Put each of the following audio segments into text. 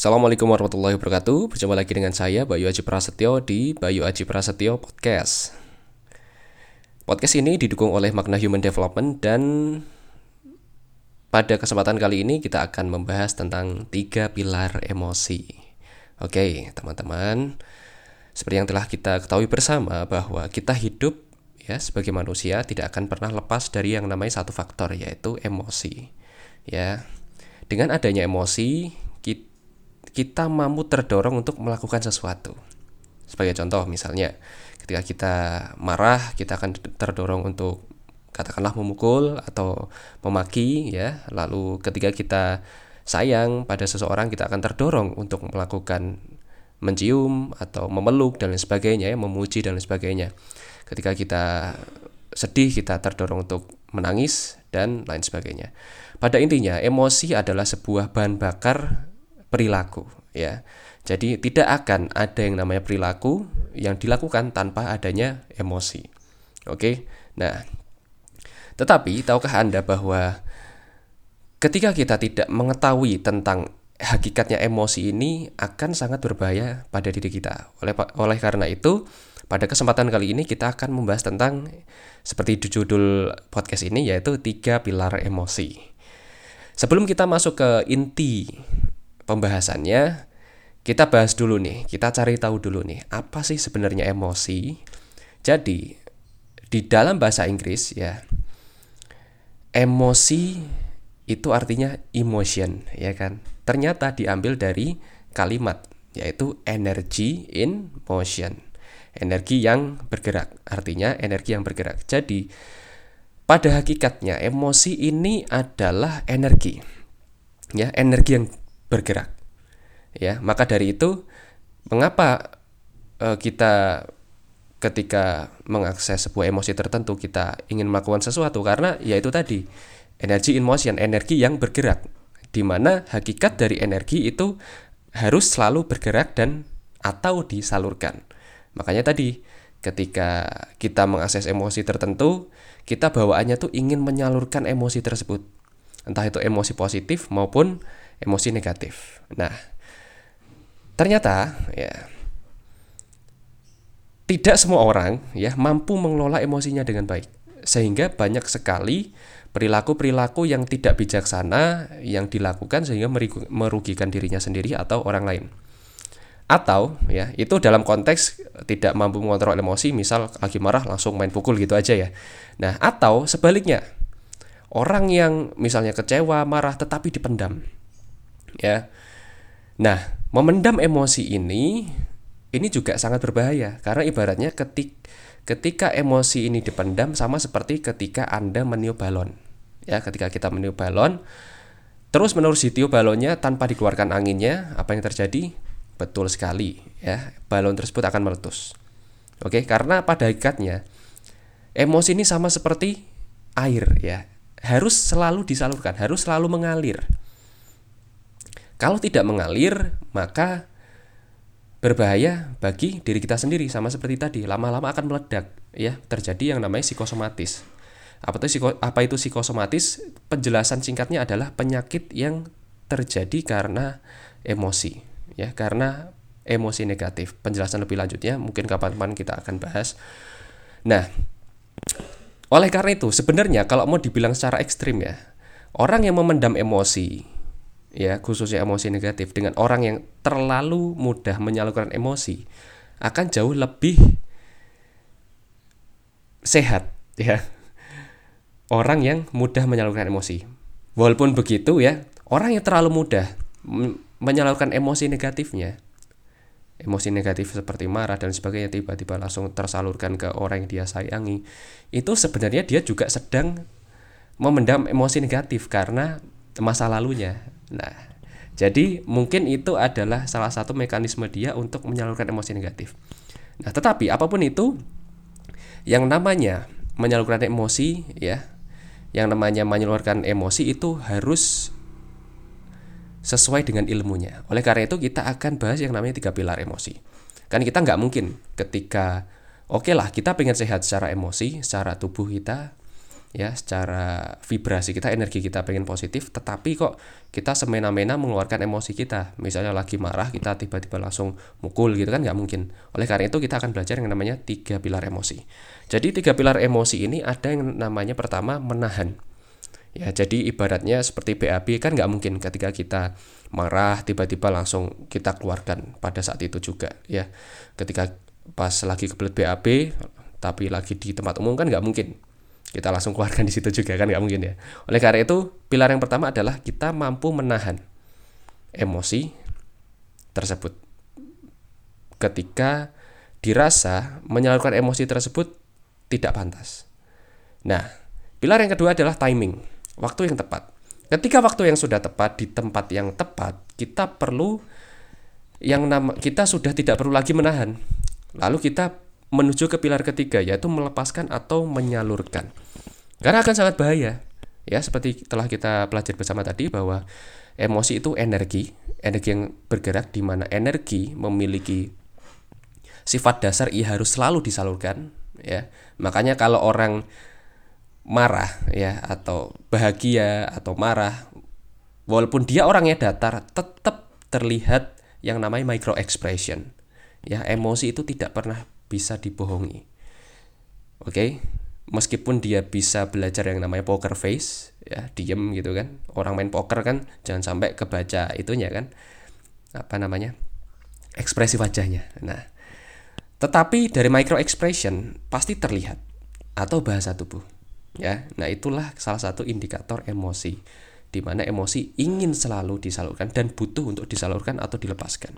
Assalamualaikum warahmatullahi wabarakatuh. Berjumpa lagi dengan saya Bayu Aji Prasetyo di Bayu Aji Prasetyo Podcast. Podcast ini didukung oleh Makna Human Development dan pada kesempatan kali ini kita akan membahas tentang tiga pilar emosi. Oke teman-teman. Seperti yang telah kita ketahui bersama bahwa kita hidup ya sebagai manusia tidak akan pernah lepas dari yang namanya satu faktor yaitu emosi ya. Dengan adanya emosi kita mampu terdorong untuk melakukan sesuatu. Sebagai contoh misalnya, ketika kita marah, kita akan terdorong untuk katakanlah memukul atau memaki ya. Lalu ketika kita sayang pada seseorang, kita akan terdorong untuk melakukan mencium atau memeluk dan lain sebagainya ya, memuji dan lain sebagainya. Ketika kita sedih, kita terdorong untuk menangis dan lain sebagainya. Pada intinya, emosi adalah sebuah bahan bakar perilaku ya. Jadi tidak akan ada yang namanya perilaku yang dilakukan tanpa adanya emosi. Oke. Nah, tetapi tahukah Anda bahwa ketika kita tidak mengetahui tentang hakikatnya emosi ini akan sangat berbahaya pada diri kita. Oleh oleh karena itu, pada kesempatan kali ini kita akan membahas tentang seperti judul podcast ini yaitu tiga pilar emosi. Sebelum kita masuk ke inti pembahasannya, kita bahas dulu nih, kita cari tahu dulu nih, apa sih sebenarnya emosi? Jadi, di dalam bahasa Inggris ya, emosi itu artinya emotion, ya kan? Ternyata diambil dari kalimat yaitu energy in motion. Energi yang bergerak, artinya energi yang bergerak. Jadi, pada hakikatnya emosi ini adalah energi. Ya, energi yang bergerak. Ya, maka dari itu mengapa uh, kita ketika mengakses sebuah emosi tertentu kita ingin melakukan sesuatu karena yaitu tadi energi in motion, energi yang bergerak di mana hakikat dari energi itu harus selalu bergerak dan atau disalurkan. Makanya tadi ketika kita mengakses emosi tertentu, kita bawaannya tuh ingin menyalurkan emosi tersebut. Entah itu emosi positif maupun emosi negatif. Nah, ternyata ya tidak semua orang ya mampu mengelola emosinya dengan baik. Sehingga banyak sekali perilaku-perilaku yang tidak bijaksana yang dilakukan sehingga merugikan dirinya sendiri atau orang lain. Atau ya, itu dalam konteks tidak mampu mengontrol emosi, misal lagi marah langsung main pukul gitu aja ya. Nah, atau sebaliknya. Orang yang misalnya kecewa, marah tetapi dipendam ya. Nah, memendam emosi ini ini juga sangat berbahaya karena ibaratnya ketik ketika emosi ini dipendam sama seperti ketika Anda meniup balon. Ya, ketika kita meniup balon terus menerus ditiup balonnya tanpa dikeluarkan anginnya, apa yang terjadi? Betul sekali, ya. Balon tersebut akan meletus. Oke, karena pada hakikatnya emosi ini sama seperti air ya. Harus selalu disalurkan, harus selalu mengalir. Kalau tidak mengalir, maka berbahaya bagi diri kita sendiri sama seperti tadi, lama-lama akan meledak ya, terjadi yang namanya psikosomatis. Apa itu psiko, apa itu psikosomatis? Penjelasan singkatnya adalah penyakit yang terjadi karena emosi ya, karena emosi negatif. Penjelasan lebih lanjutnya mungkin kapan-kapan kita akan bahas. Nah, oleh karena itu sebenarnya kalau mau dibilang secara ekstrim ya, orang yang memendam emosi ya khususnya emosi negatif dengan orang yang terlalu mudah menyalurkan emosi akan jauh lebih sehat ya. Orang yang mudah menyalurkan emosi. Walaupun begitu ya orang yang terlalu mudah menyalurkan emosi negatifnya emosi negatif seperti marah dan sebagainya tiba-tiba langsung tersalurkan ke orang yang dia sayangi itu sebenarnya dia juga sedang memendam emosi negatif karena masa lalunya Nah, jadi mungkin itu adalah salah satu mekanisme dia untuk menyalurkan emosi negatif. Nah, tetapi apa pun itu yang namanya menyalurkan emosi ya, yang namanya menyalurkan emosi itu harus sesuai dengan ilmunya. Oleh karena itu kita akan bahas yang namanya tiga pilar emosi. Kan kita nggak mungkin ketika oke okay lah kita pengen sehat secara emosi, secara tubuh kita, ya secara vibrasi kita energi kita pengen positif tetapi kok kita semena-mena mengeluarkan emosi kita. Misalnya lagi marah kita tiba-tiba langsung mukul gitu kan nggak mungkin. Oleh karena itu kita akan belajar yang namanya tiga pilar emosi. Jadi tiga pilar emosi ini ada yang namanya pertama menahan. Ya jadi ibaratnya seperti BAB kan nggak mungkin ketika kita marah tiba-tiba langsung kita keluarkan pada saat itu juga ya. Ketika pas lagi kebelet BAB tapi lagi di tempat umum kan nggak mungkin kita langsung keluarkan di situ juga kan nggak mungkin ya. Oleh karena itu, pilar yang pertama adalah kita mampu menahan emosi tersebut. Ketika dirasa menyalurkan emosi tersebut tidak pantas. Nah, pilar yang kedua adalah timing, waktu yang tepat. Ketika waktu yang sudah tepat di tempat yang tepat, kita perlu yang nama kita sudah tidak perlu lagi menahan. Lalu kita menuju ke pilar ketiga yaitu melepaskan atau menyalurkan. Karena akan sangat bahaya. Ya, seperti telah kita pelajari bersama tadi bahwa emosi itu energi, energi yang bergerak di mana energi memiliki sifat dasar ia harus selalu disalurkan, ya. Makanya kalau orang marah ya atau bahagia atau marah walaupun dia orangnya datar tetap terlihat yang namanya micro expression ya emosi itu tidak pernah bisa dibohongi. Oke, okay? meskipun dia bisa belajar yang namanya poker face, ya diem gitu kan. Orang main poker kan jangan sampai kebaca itunya kan. Apa namanya? Ekspresi wajahnya. Nah, tetapi dari micro expression pasti terlihat atau bahasa tubuh. Ya, nah itulah salah satu indikator emosi di mana emosi ingin selalu disalurkan dan butuh untuk disalurkan atau dilepaskan.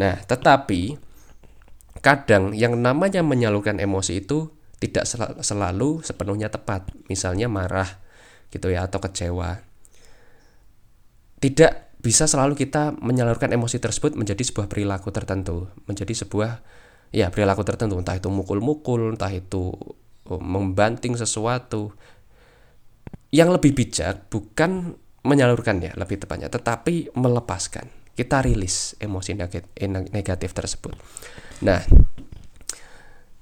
Nah, tetapi kadang yang namanya menyalurkan emosi itu tidak selalu sepenuhnya tepat. Misalnya marah gitu ya atau kecewa. Tidak bisa selalu kita menyalurkan emosi tersebut menjadi sebuah perilaku tertentu, menjadi sebuah ya perilaku tertentu, entah itu mukul-mukul, entah itu oh, membanting sesuatu. Yang lebih bijak bukan menyalurkan ya lebih tepatnya, tetapi melepaskan. Kita rilis emosi negatif tersebut. Nah,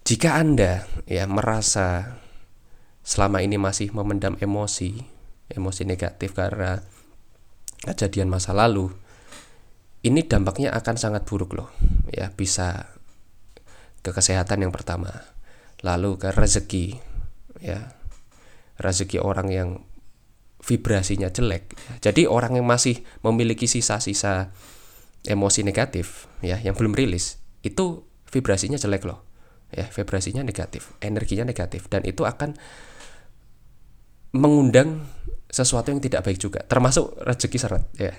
jika Anda ya merasa selama ini masih memendam emosi, emosi negatif karena kejadian masa lalu, ini dampaknya akan sangat buruk loh. Ya, bisa ke kesehatan yang pertama, lalu ke rezeki, ya. Rezeki orang yang vibrasinya jelek. Jadi orang yang masih memiliki sisa-sisa emosi negatif ya yang belum rilis itu vibrasinya jelek loh. Ya vibrasinya negatif energinya negatif dan itu akan mengundang sesuatu yang tidak baik juga termasuk rezeki seret ya.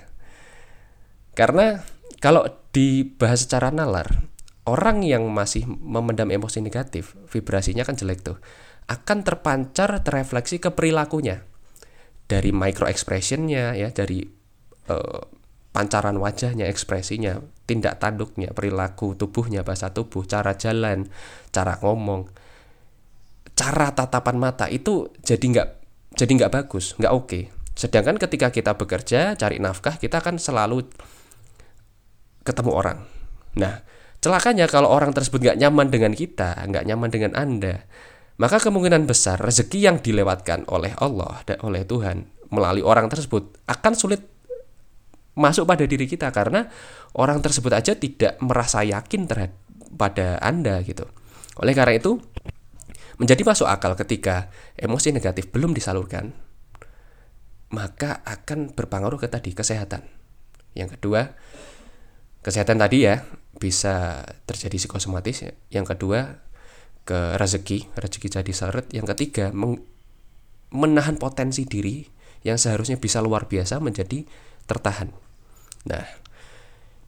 Karena kalau dibahas secara nalar orang yang masih memendam emosi negatif vibrasinya kan jelek tuh akan terpancar terefleksi ke perilakunya dari micro expressionnya ya dari uh, pancaran wajahnya, ekspresinya, tindak tanduknya, perilaku tubuhnya, bahasa tubuh, cara jalan, cara ngomong, cara tatapan mata itu jadi nggak jadi nggak bagus, nggak oke. Okay. Sedangkan ketika kita bekerja, cari nafkah, kita akan selalu ketemu orang. Nah, celakanya kalau orang tersebut nggak nyaman dengan kita, nggak nyaman dengan Anda, maka kemungkinan besar rezeki yang dilewatkan oleh Allah dan oleh Tuhan melalui orang tersebut akan sulit masuk pada diri kita karena orang tersebut aja tidak merasa yakin terhadap pada Anda gitu. Oleh karena itu, menjadi masuk akal ketika emosi negatif belum disalurkan, maka akan berpengaruh ke tadi kesehatan. Yang kedua, kesehatan tadi ya bisa terjadi psikosomatis. Yang kedua, ke rezeki, rezeki jadi seret. Yang ketiga, menahan potensi diri yang seharusnya bisa luar biasa menjadi tertahan. Nah,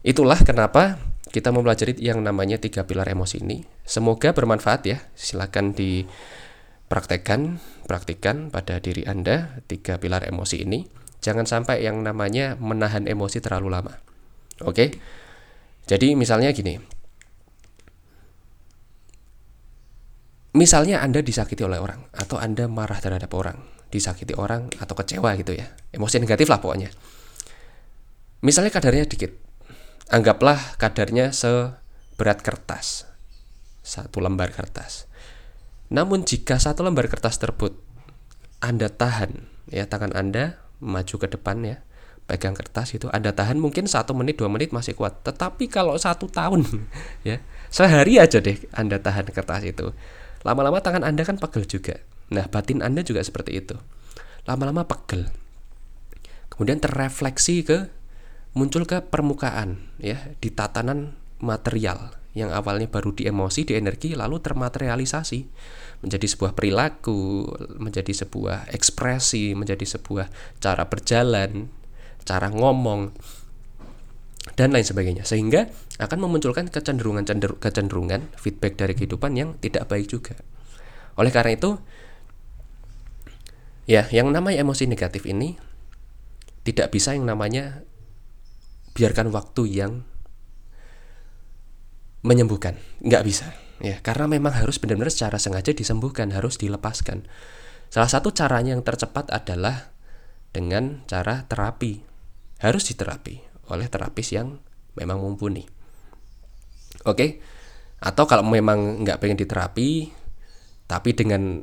itulah kenapa kita mempelajari yang namanya tiga pilar emosi ini. Semoga bermanfaat ya. Silakan dipraktekkan, praktikan pada diri Anda tiga pilar emosi ini. Jangan sampai yang namanya menahan emosi terlalu lama. Oke. Jadi misalnya gini. Misalnya Anda disakiti oleh orang atau Anda marah terhadap orang, disakiti orang atau kecewa gitu ya. Emosi negatif lah pokoknya Misalnya kadarnya dikit. Anggaplah kadarnya seberat kertas. Satu lembar kertas. Namun jika satu lembar kertas tersebut Anda tahan ya tangan Anda maju ke depan ya pegang kertas itu Anda tahan mungkin satu menit dua menit masih kuat tetapi kalau satu tahun ya sehari aja deh Anda tahan kertas itu lama-lama tangan Anda kan pegel juga. Nah batin Anda juga seperti itu. Lama-lama pegel. Kemudian terrefleksi ke muncul ke permukaan ya di tatanan material yang awalnya baru di emosi, di energi, lalu termaterialisasi menjadi sebuah perilaku, menjadi sebuah ekspresi, menjadi sebuah cara berjalan, cara ngomong, dan lain sebagainya. Sehingga akan memunculkan kecenderungan kecenderungan feedback dari kehidupan yang tidak baik juga. Oleh karena itu, ya yang namanya emosi negatif ini tidak bisa yang namanya biarkan waktu yang menyembuhkan. Nggak bisa ya. Karena memang harus benar-benar secara sengaja disembuhkan harus dilepaskan. Salah satu caranya yang tercepat adalah dengan cara terapi. Harus diterapi oleh terapis yang memang mumpuni oke atau kalau memang nggak pengen diterapi tapi dengan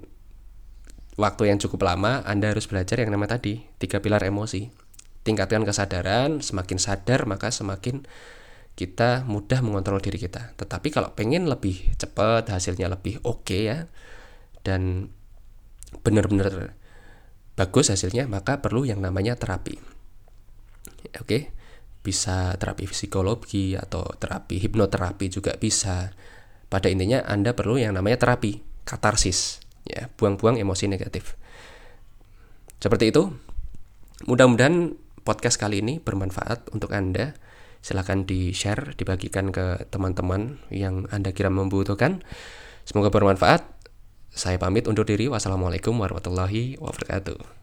waktu yang cukup lama Anda harus belajar yang nama tadi tiga pilar emosi tingkatkan kesadaran semakin sadar maka semakin kita mudah mengontrol diri kita. Tetapi kalau pengen lebih cepat, hasilnya lebih oke okay ya, dan benar-benar bagus hasilnya, maka perlu yang namanya terapi. Oke, okay? Bisa terapi psikologi atau terapi hipnoterapi juga bisa. Pada intinya Anda perlu yang namanya terapi, katarsis, ya, buang-buang emosi negatif. Seperti itu. Mudah-mudahan podcast kali ini bermanfaat untuk Anda silahkan di share dibagikan ke teman-teman yang anda kira membutuhkan semoga bermanfaat saya pamit undur diri wassalamualaikum warahmatullahi wabarakatuh